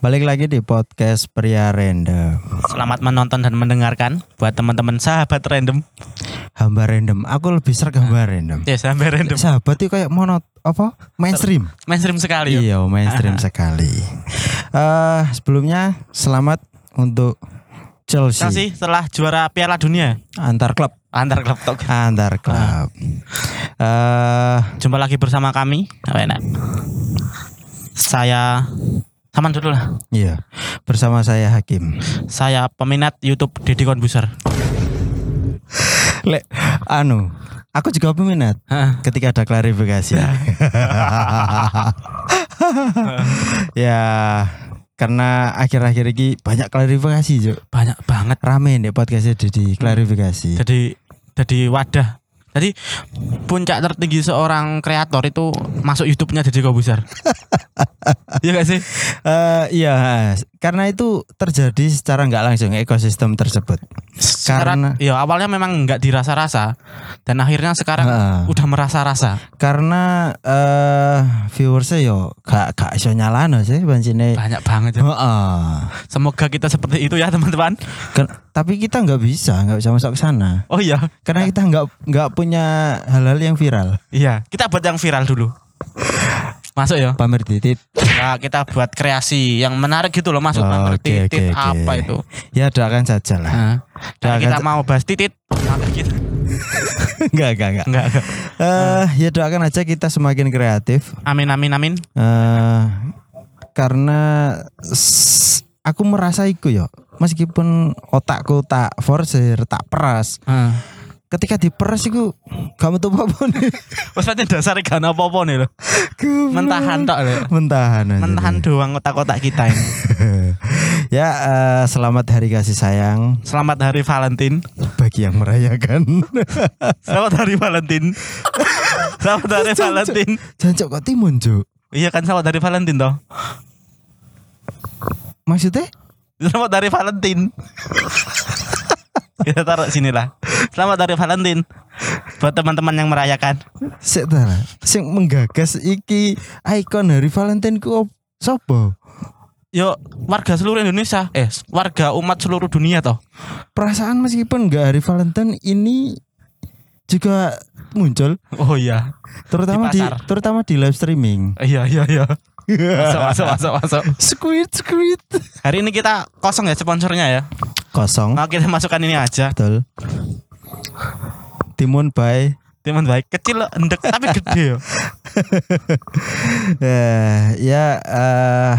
Balik lagi di podcast Pria Random. Selamat menonton dan mendengarkan buat teman-teman sahabat random. Hamba random. Aku lebih serg hamba random. Ya, sahabat random. Sahabat itu kayak monot apa? Mainstream. Mainstream sekali ya. Iya, mainstream sekali. Eh, sebelumnya selamat untuk Chelsea, Chelsea setelah juara Piala Dunia antar klub. antar klub tok. Antar klub. Eh, Jumpa lagi bersama kami. Enak? Saya Saman dulu lah. iya, bersama saya Hakim. Saya peminat YouTube Deddy Konbuser. Lek anu, aku juga peminat Heeh. ketika ada klarifikasi. ya, karena akhir-akhir ini banyak klarifikasi, Juk. Banyak banget. Rame nih podcastnya di klarifikasi. Jadi jadi wadah. Jadi puncak tertinggi seorang kreator itu masuk YouTube-nya Deddy Konbuser. Iya gak sih? Eh, iya, karena itu terjadi secara nggak langsung ekosistem tersebut. Karena- Karena ya awalnya memang nggak dirasa-rasa dan akhirnya sekarang Heeh. udah merasa-rasa. Karena eh viewersnya yo gak gak iso nyalano sih bancine. Banyak banget ya. Heeh. Semoga kita seperti itu ya teman-teman. Tapi kita nggak bisa, nggak bisa masuk ke sana. Oh iya, Karena kita nggak nggak punya hal-hal yang viral. iya. Kita buat yang viral dulu. Masuk ya. Pamer titit. Nah, kita buat kreasi yang menarik gitu loh masuk Oh, pamer oke, titit oke. apa itu. Ya doakan saja lah. Nah, Doakan kita mau bahas titit. Gitu? Enggak, enggak, enggak. Enggak, enggak. Eh, ya doakan aja kita semakin kreatif. Amin amin amin. eh karena aku merasa iku yo. Meskipun otakku tak force, tak peras. Heeh. Ketika diperas iku gak metu apa nih. Wes pancen dasar gak ana apa-apa nih. Mentahan tok lho. Mentahan aja. Mentahan doang otak-otak kita ini. ya eh, selamat hari kasih sayang Selamat hari Valentine. bagi yang merayakan. Selamat hari Valentine. Selamat hari Valentine. Jancok kok timun, Juk? Iya kan selamat hari Valentine toh. Maksudnya? Selamat hari Valentine. Kita taruh sini lah. Selamat hari Valentine buat teman-teman yang merayakan. Sik. Sing menggagas iki ikon hari Valentine ku op- sopo? Yo warga seluruh Indonesia, eh warga umat seluruh dunia toh. Perasaan meskipun enggak hari Valentine ini juga muncul Oh iya. terutama Di di, terutama di live streaming. Iya iya iya. Masuk masuk masuk masuk. Squid squid. Hari ini kita kosong ya sponsornya ya. Kosong. Mau kita masukkan ini aja. Betul. Timun by Teman baik kecil loh, endek tapi gede yo. Eh, ya eh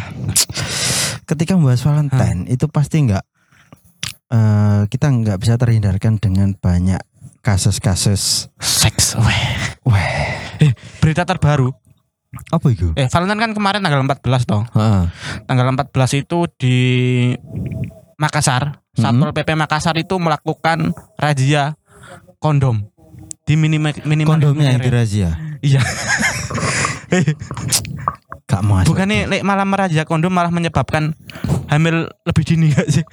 ketika membahas Valentine itu pasti nggak eh kita nggak bisa terhindarkan dengan banyak kasus-kasus Seks. Weh. weh Eh, berita terbaru. apa itu? Eh, Valentine kan kemarin tanggal 14 toh. Heeh. tanggal 14 itu di Makassar, Satpol PP Makassar itu melakukan razia kondom di minimal minimal kondomnya yang dirazia. Iya. Gak mau. Bukannya lek malah merazia kondom malah menyebabkan hamil lebih dini gak sih?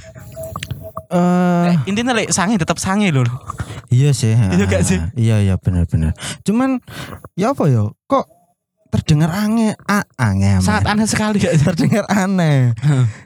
Eh, Intinya lek sange tetap sange loh. iya sih. Iya gak sih? Iya iya benar-benar. Cuman ya apa ya? Kok terdengar aneh, a, aneh. Sangat aneh sekali sih? terdengar aneh.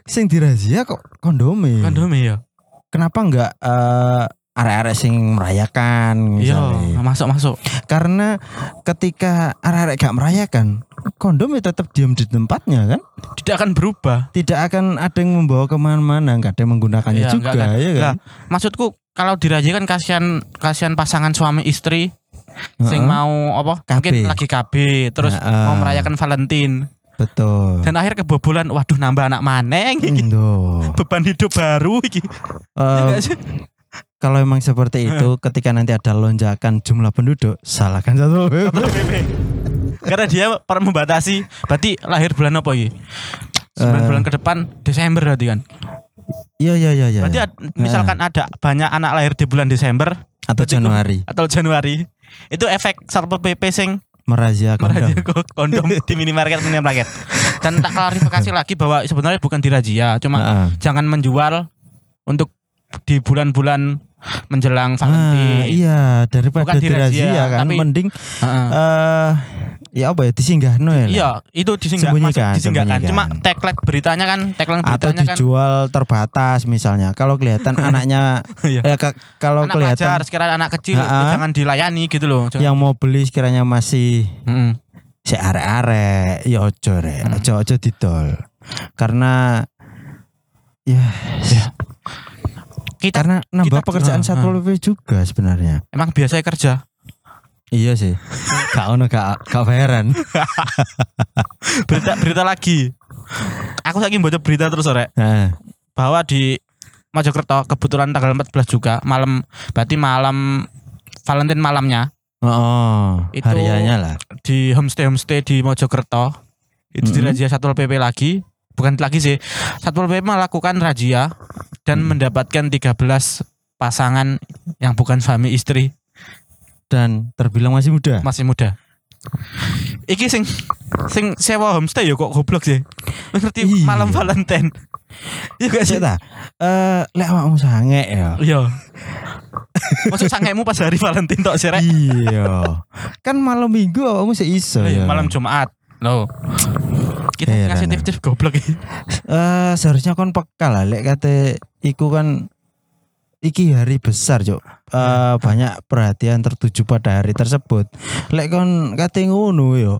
Sing dirazia kok kondome. Kondom ya. Kenapa enggak eh arek-arek sing merayakan Iya, misalnya? masuk masuk. Karena ketika arek-arek gak merayakan, kondom ya tetap diam di tempatnya kan? Tidak akan berubah. Tidak akan ada yang membawa ke mana-mana, nggak ada yang menggunakannya Iya, juga, enggak, ya kan? Enggak. Maksudku kalau dirazia kan kasihan kasihan pasangan suami istri sing mau apa? KB. Mungkin lagi KB terus Heeh. mau merayakan Valentine. Betul. Dan akhir kebobolan, waduh nambah anak maneng iki. Indo. Beban hidup baru iki. Ya sih? kalau emang seperti itu, ketika nanti ada lonjakan jumlah penduduk, salahkan satu. Karena dia per membatasi. Berarti lahir bulan apa iki? 9 Eh. bulan ke depan Desember berarti kan. Iya iya iya iya. Berarti ad- misalkan ada banyak anak lahir di bulan Desember atau Januari atau Januari, itu efek Satpol PP sing merazia kondom. merazia kondom di minimarket minimarket. Dan tak klarifikasi lagi bahwa sebenarnya bukan dirazia, cuma Heeh. jangan menjual untuk di bulan-bulan menjelang Ah, Valentine. iya daripada Bukan dirazia, dirazia kan tapi- mending Heeh. eh ya apa ya disinggahno ya lah. Iya, itu disinggah, Sembunyikan, disinggahkan. Cuma sembunyikan. tagline beritanya kan, tagline atau beritanya kan dijual terbatas misalnya kalau kelihatan anaknya Iya. ya ka- kalau anak kelihatan wajar, sekiranya anak kecil ya jangan dilayani gitu loh. Jangan- yang mau beli sekiranya masih Mm-mm. si arek-arek ya ojo rek Hmm. ojo ojo didol karena ya, Kita karena nambah kita- pekerjaan Ah, satpol pp juga sebenarnya emang biasa kerja. Iya sih. Gak ono gak gak bayaran. Berita berita lagi. Aku lagi baca berita terus sore nah, bahwa di Mojokerto kebetulan tanggal 14 juga malam berarti malam Valentine malamnya. Oh Itu- hariannya lah. di homestay homestay di Mojokerto. Itu Mhm. dirazia Satpol PP lagi. Bukan lagi sih. Satpol PP melakukan razia dan Mhm. mendapatkan 13 pasangan yang bukan suami istri dan terbilang masih muda. Masih muda. Iki sing sing sewa homestay ya kok goblok sih. Ngerti Iya. malam Valentine. Iya gak sih? Ta? Eh lek awakmu sange ya. Iya. Maksud sangemu pas hari Valentine tok sih iya. Kan malam minggu awakmu sih iso Iya, ya. malam Jumat loh. Kita Heran, ngasih tips-tips goblok iki. Eh seharusnya kon peka lah lek kate iku kan iki hari besar cok Eh, banyak perhatian tertuju pada hari tersebut. Lek kon kate ngono yo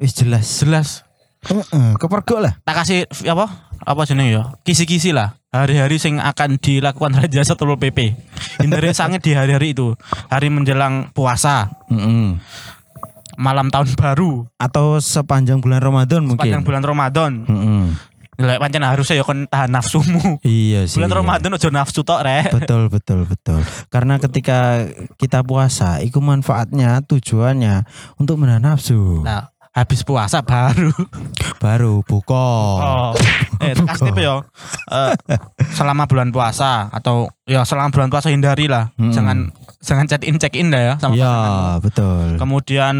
wis jelas. Jelas. Heeh, kepergok lah. Tak kasih apa? Apa jeneng ya kisi-kisi lah. Hari-hari sing akan dilakukan Raja Satpol PP hindari sange di hari-hari itu. Hari menjelang puasa. Heeh. malam tahun baru. Atau sepanjang bulan Ramadan mungkin. Bulan Ramadan. Heeh. Lek pancen harusnya ya kon tahan nafsumu. Iya sih bulan iya. Ramadan aja nafsu tok rek. Betul betul betul. Karena ketika kita puasa itu manfaatnya tujuannya untuk menahan nafsu. Nah habis puasa baru. Baru buka. Oh. Eh kasih tipe ya? Eh, selama bulan puasa atau ya selama bulan puasa hindari lah. Mm-mm. jangan jangan check in check in dah ya sama ya pasanganmu. betul. Kemudian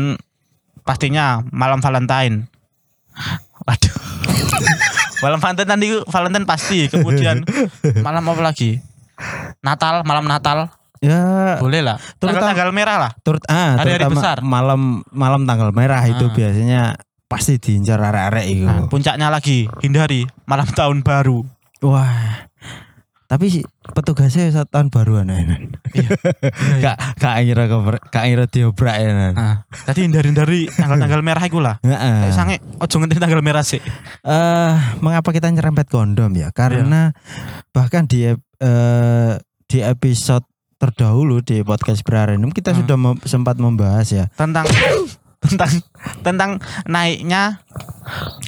pastinya malam Valentine. Malam Valentine tadi Valentine pasti. Kemudian malam apa lagi? Natal, malam Natal. ya Boleh lah. Terutama- Tanggal-tanggal merah lah. turut ah Hari-hari terutama besar. malam malam tanggal merah itu Ah. biasanya pasti diincar arek-arek itu Nah, puncaknya lagi hindari malam tahun baru. wah tapi si- petugasnya saat tahun baru anak kak kak ngira koper kak ngira diobrak ya Nan. Nah, jadi hindari-hindari tanggal-tanggal merah itu lah. Heeh. Kayak sange ojo ngenteni tanggal merah sih. eh mengapa kita nyerempet kondom ya? Karena bahkan di eh, di episode terdahulu di podcast Berarenum kita Hmm. sudah mem- sempat membahas ya Tentang tentang tentang naiknya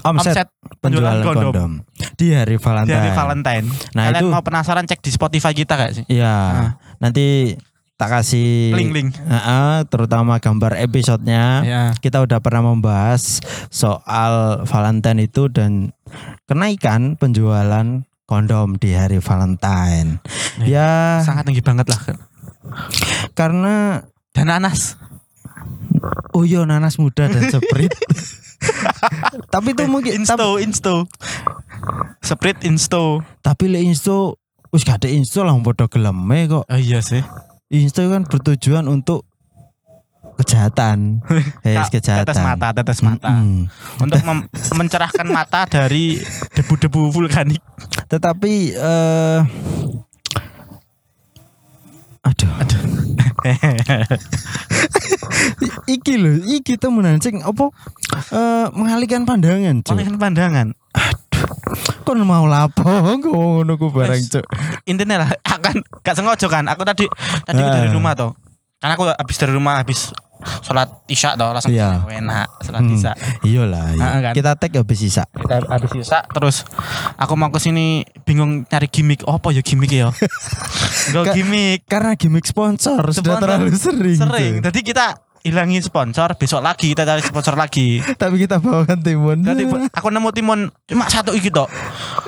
omset, omset penjualan penjualan kondom. kondom. Di hari di Valentine. hari Valentine. Nah, Kalian itu- mau penasaran cek di Spotify kita gak sih? Iya, Nah. nanti tak kasih Link-link. Heeh, terutama gambar episodenya. Ya. Kita udah pernah membahas soal Valentine itu dan kenaikan penjualan kondom di hari Valentine. Ya, Sangat tinggi banget lah. karena Dan nanas. Oh iya nanas muda dan seprit. tapi itu mungkin tapi, Insto, insto. Sprite insto. tapi le insto wis gak ada insto lah podo geleme kok. Oh iya sih. Insto kan bertujuan untuk kejahatan. Yes, kejahatan. Tetes mata, tetes mata. Mm-mm. Untuk mem- mencerahkan mata dari debu-debu vulkanik. Tetapi eh aduh, iki loh, iki temenan sing apa eh mengalihkan pandangan, Cuk. Panggilan pandangan. Kon mau lapo ngono ku barang, Wes. Cuk. Intinya lah, akan gak sengaja kan. Aku tadi tadi aku dari Ah. rumah toh. Karena aku habis dari rumah habis sholat isya toh langsung Iya. enak sholat Hmm. isya. Iyalah, iya. Ah, kan. Kita tag habis sisa. kita habis sisa terus aku mau ke sini bingung nyari gimmick apa ya gimmick ya Gak Ka- gimmick Karena gimmick sponsor, sudah Sponsor. terlalu sering. sering jadi kita hilangin sponsor besok lagi kita cari sponsor lagi Tapi kita bawakan timun. jadi aku nemu timun cuma satu iki tok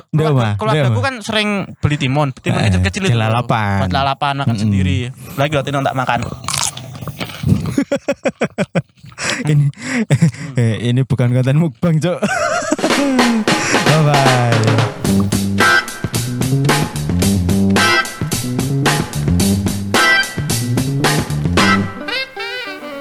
Keluarga- keluarga Nggak, aku mah. kan sering beli timun timun Eh, kecil-kecil di itu lalapan. buat lalapan makan Mm-mm. sendiri lagi loh timun tak makan ini eh, ini bukan konten mukbang, Cuk. bye bye.